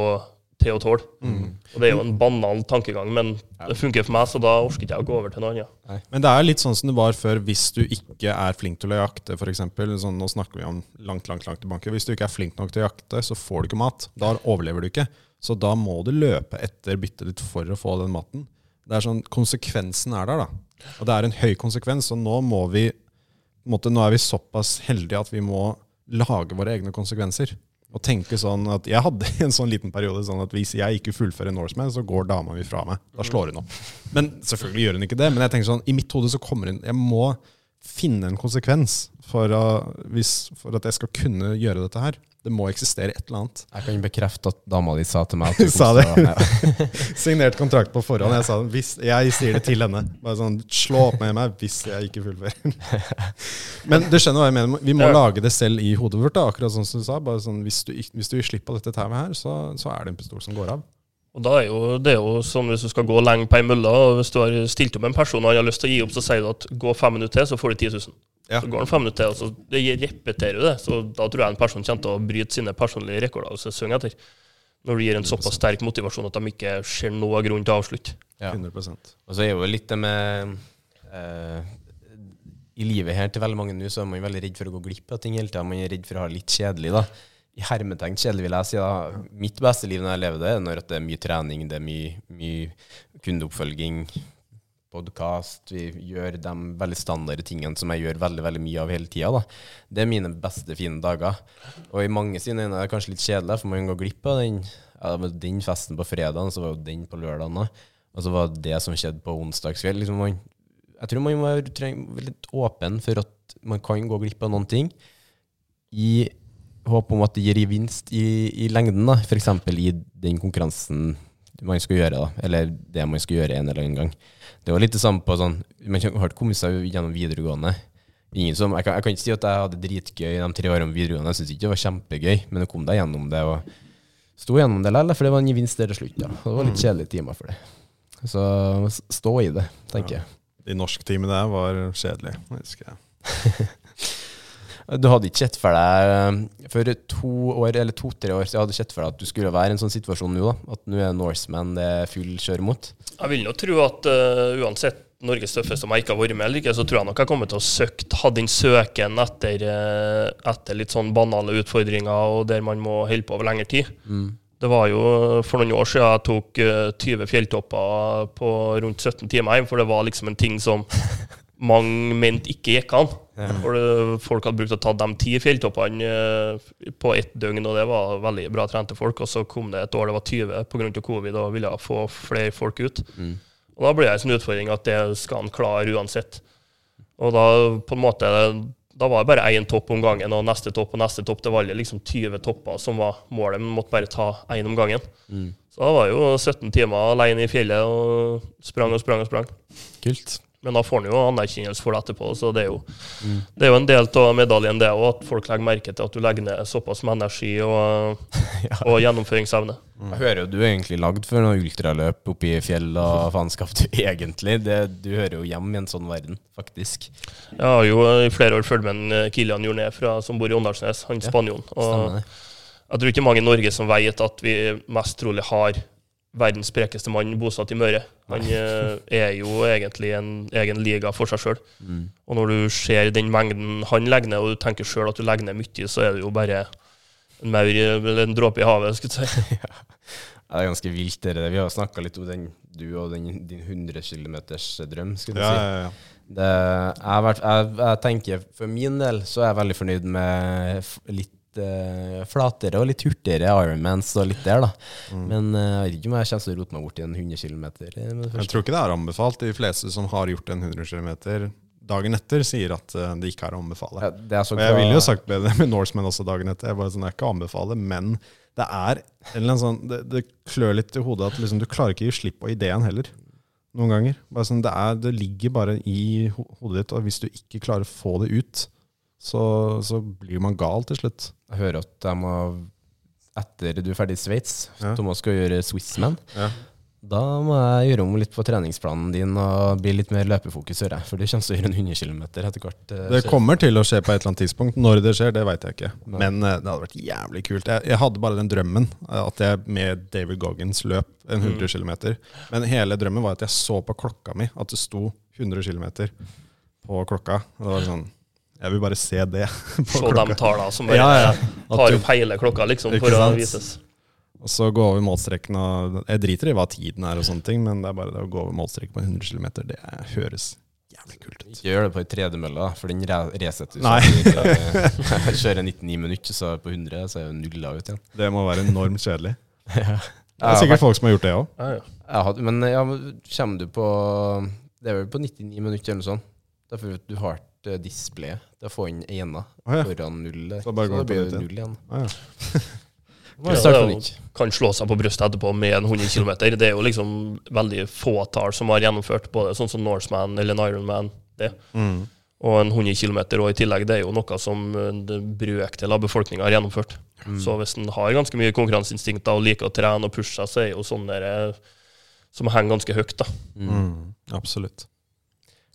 til å tåle. Mm. Og Det er jo en banal tankegang, men det funker for meg, så da orker ikke jeg å gå over til noe annet.
Men det er litt sånn som det var før hvis du ikke er flink til å jakte, f.eks. Sånn, nå snakker vi om langt, langt, langt tilbake. Hvis du ikke er flink nok til å jakte, så får du ikke mat. Da overlever du ikke. Så da må du løpe etter byttet ditt for å få den maten. Det er sånn, Konsekvensen er der, da. Og det er en høy konsekvens, og nå må vi måte, Nå er vi såpass heldige at vi må lage våre egne konsekvenser. Og tenke sånn at Jeg hadde en sånn liten periode sånn at hvis jeg ikke fullfører Norseman, så går dama mi fra meg. Da slår hun opp. Men selvfølgelig gjør hun ikke det. Men jeg tenker sånn, i mitt hode så kommer hun Jeg må finne en konsekvens for, å, hvis, for at jeg skal kunne gjøre dette her. Det må eksistere et eller annet.
Jeg kan bekrefte at dama di sa til meg at du
sa det. Signert kontrakt på forhånd. Jeg sa hvis, jeg sier det til henne. Bare sånn, Slå opp med meg hvis jeg ikke fullfører. Men du skjønner hva jeg mener. Vi må ja. lage det selv i hodet vårt. Da, akkurat sånn som du sa. Bare sånn, hvis, du, hvis du gir slipp på dette tauet her, så, så, er det en pistol som går av.
Og da er jo, Det er jo sånn hvis du skal gå lenge på ei mølle, og hvis du har stilt opp en person og han har lyst til å gi opp, så sier du at gå fem minutter til, så får du 10 000. Ja. Så går han fem minutter til, og så det repeterer det. Så da tror jeg en person kommer til å bryte sine personlige rekorder og sesong etter. Når du gir en såpass sterk motivasjon at de ikke ser noe grunn til å avslutte.
Ja. 100%.
Og så er jo litt det med uh, I livet her til veldig mange nå så er man veldig redd for å gå glipp av ting hele tida. Man er redd for å ha det litt kjedelig. da. I hermetegn kjedelig, vil jeg si. da. Mitt beste liv når jeg lever det, er når det er mye trening, det er mye, mye kundeoppfølging, podkast. Vi gjør de veldig standarde tingene som jeg gjør veldig veldig mye av hele tida. Det er mine beste, fine dager. Og i mange sine øyne er det kanskje litt kjedelig, for man går glipp av den, ja, den festen på fredag, så var jo den på lørdag. Og så var det det som skjedde på onsdagskveld. Liksom Jeg tror man må være litt åpen for at man kan gå glipp av noen ting, i håp om at det gir gevinst i, i lengden. F.eks. i den konkurransen man skal gjøre, da. Eller det man skal gjøre en eller annen gang. Det var litt det samme på sånn Man har ikke kommet seg gjennom videregående. Ingen som, jeg, kan, jeg kan ikke si at jeg hadde dritgøy de tre årene videregående. Jeg syns ikke det var kjempegøy, men jeg kom deg gjennom det. og Sto gjennom det likevel, for det var en gevinst der til slutt. Ja. Det var litt kjedelige timer for det. Så stå i det, tenker jeg.
De norsktimene der var kjedelige, husker jeg.
Du hadde ikke sett for deg eh, For to år, eller to-tre år siden hadde sett for deg at du skulle være i en sånn situasjon nå, da? At nå er Norseman det full kjør mot?
Jeg vil nå tro at uh, uansett Norges tøffeste om jeg ikke har vært med eller ikke, så tror jeg nok jeg kommer til å søkt, ha den søken etter, eh, etter litt sånn banale utfordringer og der man må holde på over lengre tid. Det var jo for noen år siden jeg tok eh, 20 fjelltopper på rundt 17 timer hjem, for det var liksom en ting som mange mente ikke gikk an. For det, folk hadde brukt å ta de ti fjelltoppene eh, på ett døgn, og det var veldig bra trente folk. Og så kom det et år det var 20 pga. covid og ville få flere folk ut. Og da ble det en utfordring at det skal han klare uansett. Og da på en måte da var det bare én topp om gangen, og neste topp og neste topp. Det var liksom 20 topper som var målet, men måtte bare ta én om gangen. Så da var det jo 17 timer alene i fjellet og sprang og sprang og sprang.
Kult.
Men da får han jo anerkjennelse for det etterpå, så det er jo, det er jo en del av medaljen, det òg, at folk legger merke til at du legger ned såpass med energi og, og gjennomføringsevne.
Jeg hører jo du er egentlig lagd for noe ultraløp oppe i fjell og faenskap, du egentlig. Det, du hører jo hjem i en sånn verden, faktisk.
Jeg har jo i flere år fulgt med en Kilian Jorné fra, som bor i Åndalsnes, han spanjolen.
Stemmer
Og jeg tror ikke mange i Norge som vet at vi mest trolig har verdens sprekeste mann bosatt i Møre. Han eh, er jo egentlig en egen liga for seg sjøl. Og når du ser den mengden han legger ned, og du tenker sjøl at du legger ned mye, så er det jo bare en maur i- eller en dråpe i havet, skulle jeg si.
Ja, det er ganske vilt, det der. Vi har snakka litt om den, du og den, din 100 km-drøm, skulle du
Ja,
si.
ja, ja.
Det, jeg, jeg, jeg tenker For min del så er jeg veldig fornøyd med f- litt eh, flatere og litt hurtigere Ironmans og litt der, da. Men uh, jeg vet ikke om jeg kommer til å rote meg bort i en 100 km.
Jeg tror ikke det er anbefalt. De fleste som har gjort en 100 km dagen etter, sier at uh, det ikke er å anbefale.
Ja, er
Og jeg ville jo sagt det med Norseman også dagen etter. Jeg bare sånn, det er ikke å anbefale, men det er sånn, det, det klør litt i hodet at liksom, du klarer ikke å gi slipp på ideen heller. Noen ganger. Sånn, det, er, det ligger bare i hodet ditt, og hvis du ikke klarer å få det ut, så, så blir man gal til slutt.
Jeg hører at de må Etter du er ferdig i Sveits,
Ja.
Thomas skal gjøre Swissman,
Ja.
da må jeg gjøre om litt på treningsplanen din og bli litt mer løpefokus, hører jeg. For du kommer til å gjøre en 100 km etter hvert. eh,
Det kommer til å skje på et eller annet tidspunkt. Når det skjer, det veit jeg ikke. Men eh, det hadde vært jævlig kult. Jeg, jeg hadde bare den drømmen eh, at jeg med David Goggins løp en 100 km. Men hele drømmen var at jeg så på klokka mi at det sto 100 km på klokka. Og det var sånn Jeg vil bare se det på
Se de tallene som bare
Ja, ja.
Tar opp hele klokka, liksom,
for
for å
sant?
vises.
Og så gå over målstreken og Jeg driter i hva tiden er og sånne ting, men det er bare det å gå over målstreken på 100 km, det høres jævlig kult ut.
Ikke gjør det på ei tredemølle, for den resetter
Nei.
Jeg kjører 99 minutter, så på 100 så er jeg nulla ut igjen.
Det må være enormt kjedelig. Det er sikkert folk som har gjort det òg.
Ja, ja.
Men ja, kommer du på Det er vel på 99 minutter eller noe sånt. Er at du har et eh, display til å få inn ena
ah, ja.
foran null.
Så bare
så
det
blir det null igjen.
Ah, ja.
Jo- kan slå seg på brystet etterpå med en 100 km. Det er jo liksom veldig fåtall som har gjennomført både sånn som Norseman eller en Ironman. det.
Mm.
Og en 100 km og i tillegg, det er jo noe som eh, en brøkdel av befolkninga har gjennomført. Så hvis en har ganske mye konkurranseinstinkter og liker å trene og pushe seg, så er jo sånn der, eh, som henger ganske høyt. da.
Mm. Absolutt.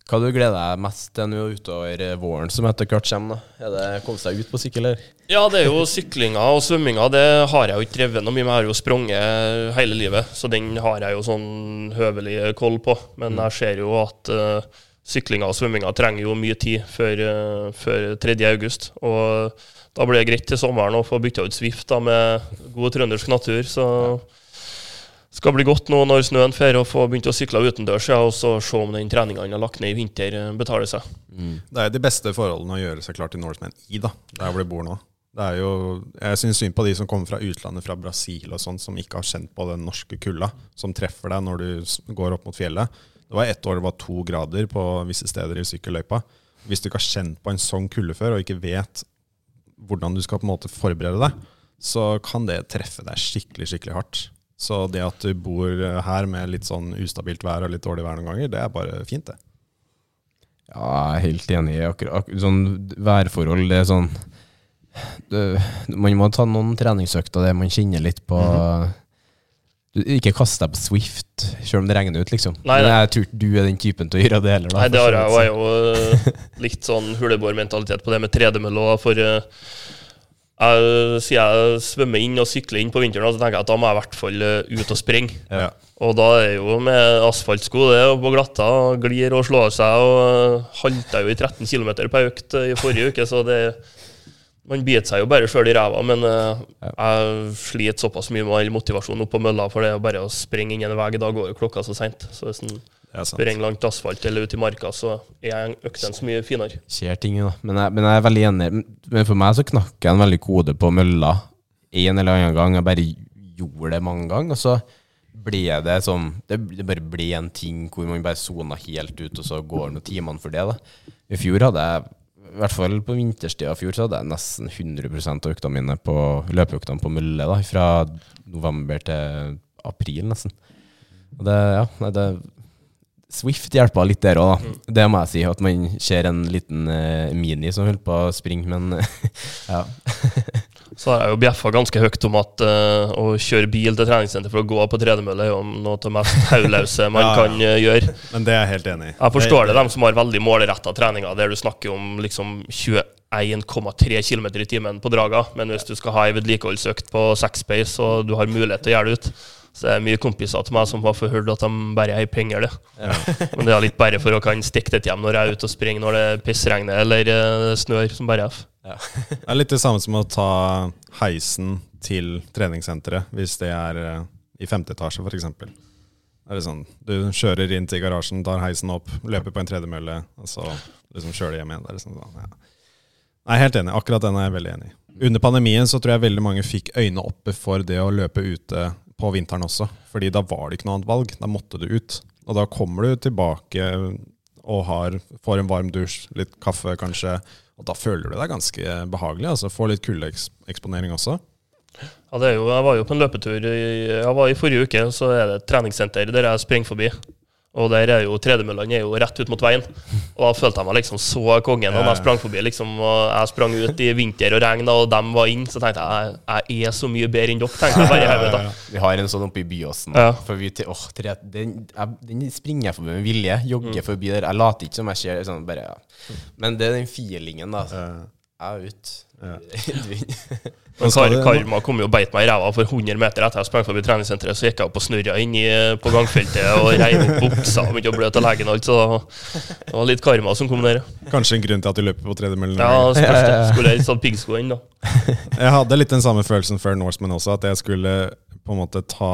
Hva du gleder deg mest til nå utover eh, våren som etter hvert kommer? da? Er det komme seg ut på sykkel, eller?
Ja, det er jo syklinga og svømminga. Det har jeg jo ikke drevet noe mye med. Jeg har jo sprunget hele livet, så den har jeg jo sånn høvelig koll på. Men jeg ser jo at uh, syklinga og svømminga trenger jo mye tid før, uh, før 3. august. Og da blir det greit til sommeren å få bytta ut Swift da, med god trøndersk natur. Så skal bli godt nå når snøen fer, og få begynt å sykle utendørs ja, og så se om den treninga han har lagt ned i vinter, eh, betaler seg.
Det er de beste forholdene å gjøre seg klar til Norseman i, da, der hvor de bor nå. Det er jo, jeg syns synd på de som kommer fra utlandet, fra Brasil og sånn, som ikke har kjent på den norske kulda, som treffer deg når du går opp mot fjellet. Det var ett år det var to grader på visse steder i sykkelløypa. Hvis du ikke har kjent på en sånn kulde før, og ikke vet hvordan du skal på en måte forberede deg, så kan det treffe deg skikkelig, skikkelig hardt. Så det at du bor her med litt sånn ustabilt vær og litt dårlig vær noen ganger, det er bare fint, det.
Ja, jeg er helt enig. i Akkurat, akkurat sånn værforhold, det er sånn det, Man må ta noen treningsøkter der man kjenner litt på du, Ikke kast deg på Swift, selv om det regner ut, liksom.
Nei,
Men
nei.
jeg tror ikke du er den typen til å gjøre det heller. da,
Nei, det har jeg, og jeg er jo eh, litt sånn huleboermentalitet på det med tredemølle òg, for eh, jeg, siden jeg svømmer inn og sykler inn på vinteren, så tenker jeg at da må jeg i hvert fall eh, ut og springe.
Ja.
Og da er jo med asfaltsko det, og på glatta, glir og slår seg, og eh, halta jo i 13 km på økt eh, i forrige uke, så det man biter seg jo bare sjøl i ræva, men jeg sliter såpass mye med all motivasjonen opp på mølla, for det er bare å springe inn en vei. Da går jo klokka så seint. Så hvis en
Det
en langt asfalt eller ut i marka, så er øktene så mye finere.
skjer ting, da. Men jeg, men jeg er veldig enig. Men for meg så knakk jeg en veldig kode på mølla en eller annen gang. Jeg bare gjorde det mange ganger, og så ble det som Det, det bare ble en ting hvor man bare sona helt ut, og så går noen timene for det. da. I fjor hadde jeg, i hvert fall på vinterstida i fjor, så hadde jeg nesten 100 av øktene mine på løpeøktene på mølle. da, Fra november til april, nesten. Og det, ja, nei, det Swift hjelper litt der òg, da. Det må jeg si. At man ser en liten uh, mini som holder på å springe, men ja.
Så har jeg jo bjeffa ganske høyt om at uh, å kjøre bil til treningssenter for å gå på tredemølle er jo noe av det mest hodeløse man
Ja, ja.
kan uh, gjøre.
Men det er jeg helt enig i.
Jeg forstår det, dem som har veldig målretta treninger, der du snakker om liksom 21,3 km i timen på draga, men hvis du skal ha ei vedlikeholdsøkt på sexpace pace og du har mulighet til å gjøre det ut, så det er mye kompiser til meg som har forhørt at de bare eier penger, det. Men det er litt bare for å kan stikke det hjem når jeg er ute og springer når det pissregner eller eh, snør, som bare F.
Det er litt det samme som å ta heisen til treningssenteret, hvis det er eh, i femte etasje, f.eks. Er det sånn, Du kjører inn til garasjen, tar heisen opp, løper på en tredemølle, og så liksom kjører hjem igjen. Det er liksom sånn, ja. Jeg er helt enig. Akkurat den er jeg veldig enig i. Under pandemien så tror jeg veldig mange fikk øynene oppe for det å løpe ute på vinteren også. Fordi da var det ikke noe annet valg. Da måtte du ut. Og da kommer du tilbake og har, får en varm dusj, litt kaffe kanskje, og da føler du deg ganske behagelig. altså Får litt kuldeeksponering også.
Ja, jo, jeg var jo på en løpetur i, jeg var i forrige uke, så er det et treningssenter der jeg springer forbi. Og der er jo tredemøllene er jo rett ut mot veien. Og da følte jeg meg liksom så kongen når jeg sprang forbi. liksom, og Jeg sprang ut i vinter og regn, og dem var inn, så tenkte jeg jeg er så mye bedre enn dere. tenkte jeg bare i hodet.
Vi har en sånn oppe i Byåsen.
Ja.
For vi til, åh, tre, den, jeg, den springer jeg forbi med vilje. Jogger forbi der. Jeg later ikke som jeg ser sånn, bare, ja. Men det er den feelingen, da. Jeg er ute.
Men
skal
kar, karma kom jo og beit meg i ræva for 100 meter etter jeg sprang forbi treningssenteret. Så gikk jeg opp og snurra inn i, på gangfeltet og reiv opp buksa og begynte å blø til legen. alt, Så det var litt karma som kom der.
Kanskje en grunn til at du løper på tredemøllen.
Ja, spørs det. Skulle helst hatt piggsko inn, da.
Jeg hadde litt den samme følelsen før Norseman også, at jeg skulle på en måte ta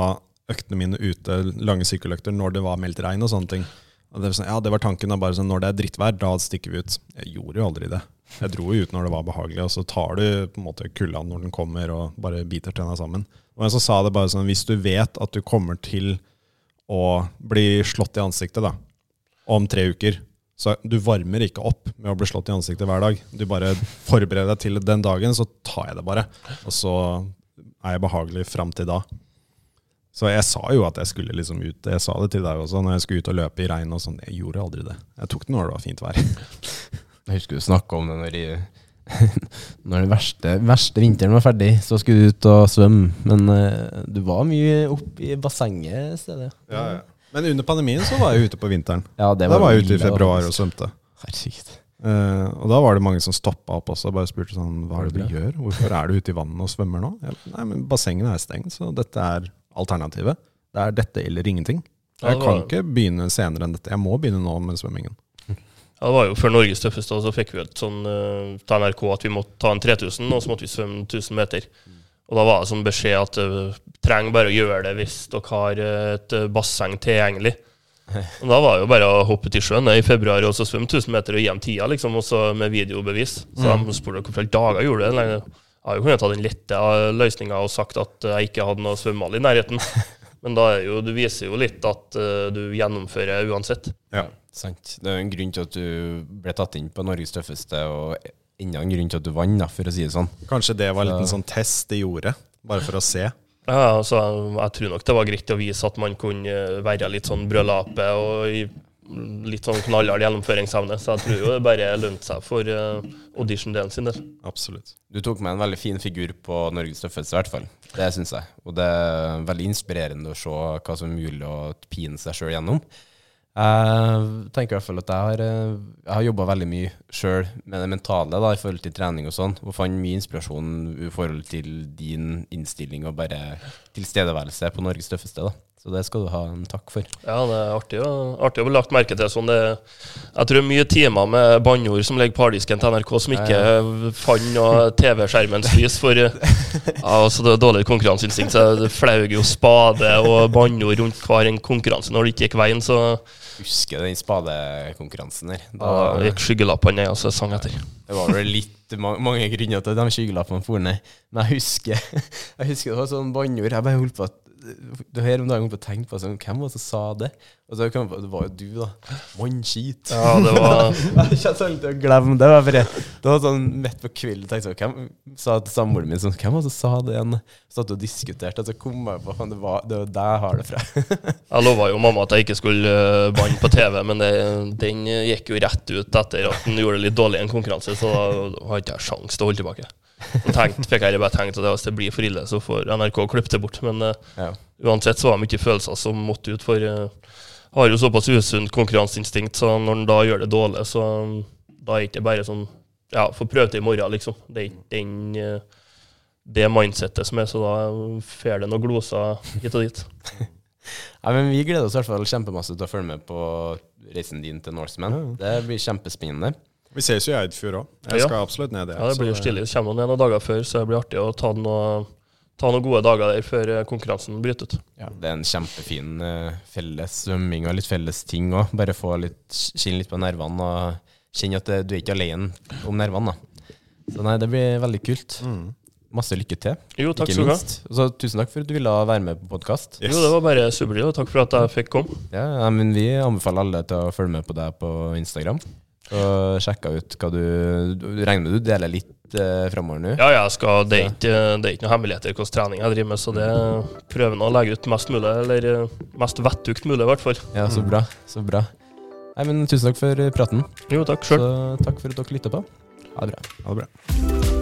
øktene mine ute, lange sykkeløkter, når det var meldt regn og sånne ting. Og det, var sånn, ja, det var tanken da, bare sånn, når det er drittvær, da stikker vi ut. Jeg gjorde jo aldri det. Jeg dro jo ut når det var behagelig, og så tar du på en måte kulda når den kommer, og bare biter tenna sammen. Og så sa det bare sånn, hvis du vet at du kommer til å bli slått i ansiktet da, om tre uker, så du varmer ikke opp med å bli slått i ansiktet hver dag. Du bare forbereder deg til den dagen, så tar jeg det bare. Og så er jeg behagelig fram til da. Så jeg sa jo at jeg skulle liksom ut. Jeg sa det til deg også når jeg skulle ut og løpe i regn og sånn. Jeg gjorde aldri det. Jeg tok det når det var fint vær.
Jeg husker du snakka om det når, jeg, når den verste, verste vinteren var ferdig, så skulle du ut og svømme. Men uh, du var mye oppe i bassenget i stedet.
Men under pandemien så var jeg ute på vinteren.
Ja, det
Da var jeg ute i februar og svømte.
Herregud.
Uh, og da var det mange som stoppa opp også og bare spurte sånn Hva er det du gjør? Hvorfor er du ute i vannet og svømmer nå? Jeg, nei, men bassengene er stengt, så dette er alternativet. Det er dette eller ingenting. Jeg kan ikke begynne senere enn dette. Jeg må begynne nå med svømmingen.
Ja, det var jo før Norges tøffeste, og så fikk vi et sånn uh, til NRK at vi måtte ta en 3000, og så måtte vi svømme 1000 meter. Og da var det sånn beskjed at uh, trenger bare å gjøre det hvis dere har uh, et basseng tilgjengelig. Og da var det jo bare å hoppe til sjøen i februar og så svømme 1000 meter og gi dem tida, liksom, også med videobevis. Så de spurte hvorfor i dager gjorde det. Jeg har jo kunnet ta den lette løsninga og sagt at jeg ikke hadde noe svømmehall i nærheten. Men da er jo, du viser jo litt at uh, du gjennomfører uansett.
Ja.
Sant. Det er jo en grunn til at du ble tatt inn på Norges tøffeste, og enda en grunn til at du vant, for å si det sånn.
Kanskje det var en liten sånn test de gjorde, bare for å se.
Ja, altså, jeg tror nok det var greit å vise at man kunne være litt sånn brødlape og litt sånn knallhard gjennomføringsevne. Så jeg tror jo det bare lønte seg for uh, audition-delen sin del.
Absolutt.
Du tok med en veldig fin figur på Norges tøffeste, i hvert fall. Det syns jeg. Og det er veldig inspirerende å se hva som er mulig å pine seg sjøl gjennom. Jeg tenker i hvert fall at jeg har, eh, jeg har jobba veldig mye sjøl med det mentale da, i forhold til trening og sånn, og fant mye inspirasjon i forhold til din innstilling og bare tilstedeværelse på Norges tøffeste. da. Så det skal du ha en takk for.
Ja, det er artig, artig å bli lagt merke til sånn. Det, jeg tror mye timer med banneord som ligger på harddisken til NRK som ikke ja, ja. fant noe TV-skjermens lys. For ja, altså det er dårlig konkurranseinstinkt. Så det flaug jo spade og banneord rundt hver en konkurranse når det ikke gikk veien. Så
Husker den spadekonkurransen der.
Da ja, gikk skyggelappene ned, og så sang etter.
Det var vel litt mange grunner til at de skyggelappene for ned. Men jeg husker, jeg husker det var sånn banneord. Jeg bare holdt på at det her om dagen på å tenke på sånn, Hvem var det som sa det? Og så kom jeg på, Det var jo du, da. Mannskit.
Ja, det var
Jeg kjente til å glemme det. Var bare, det var sånn midt på kvelden tenkte jeg, Hvem sa til samboeren min sånn Hvem var det som sa det igjen? Satt og diskuterte, og så kom jeg på det var, det var der jeg har det fra.
jeg lova jo mamma at jeg ikke skulle eh, banne på TV, men det, den gikk jo rett ut etter at den gjorde det litt dårlig i en konkurranse, så da har ikke jeg sjans til å holde tilbake. Tenkt, fikk jeg bare tenkt at hvis det blir for ille, så får NRK klippe det bort. Men uh, ja. uansett så var det mye følelser som måtte ut. For uh, har jo såpass usunt konkurranseinstinkt, så når en da gjør det dårlig, så um, da er det ikke bare sånn Ja, få prøve det i morgen, liksom. Det er ikke den uh, det mindsettet som er, så da får det noen gloser hit og dit.
ja, men Vi gleder oss i hvert fall kjempemasse til å følge med på reisen din til Norseman. Det blir kjempespennende.
Vi ses jo i Eidfjord òg. Jeg skal absolutt ned
det. Ja, det blir jo stilig. Det kommer noen dager før, så det blir artig å ta noen, ta noen gode dager der før eh, konkurransen bryter ut.
Ja, Det er en kjempefin uh, felles svømming og litt felles ting òg. Bare få litt, kjenne litt på nervene og kjenne at du er ikke alene om nervene. da. Så nei, det blir veldig kult. Mm. Masse lykke til.
Jo, takk du ha.
Så tusen takk for at du ville være med på podkast.
Yes. Jo, det var bare superlig. Takk for at jeg fikk komme.
Ja, men Vi anbefaler alle til å følge med på deg på Instagram og sjekka ut hva du Du regner med du deler litt eh, framover nå?
Ja, ja skal, det, er ikke, det er ikke noe hemmeligheter hvordan trening jeg driver med, så det prøver å legge ut mest mulig, eller eh, mest vettugt mulig, i hvert fall.
Ja, så bra. Så bra. Nei, men Tusen takk for praten.
Jo, takk sjøl.
Takk for at dere lytta på. Ha det bra.
Ha det bra.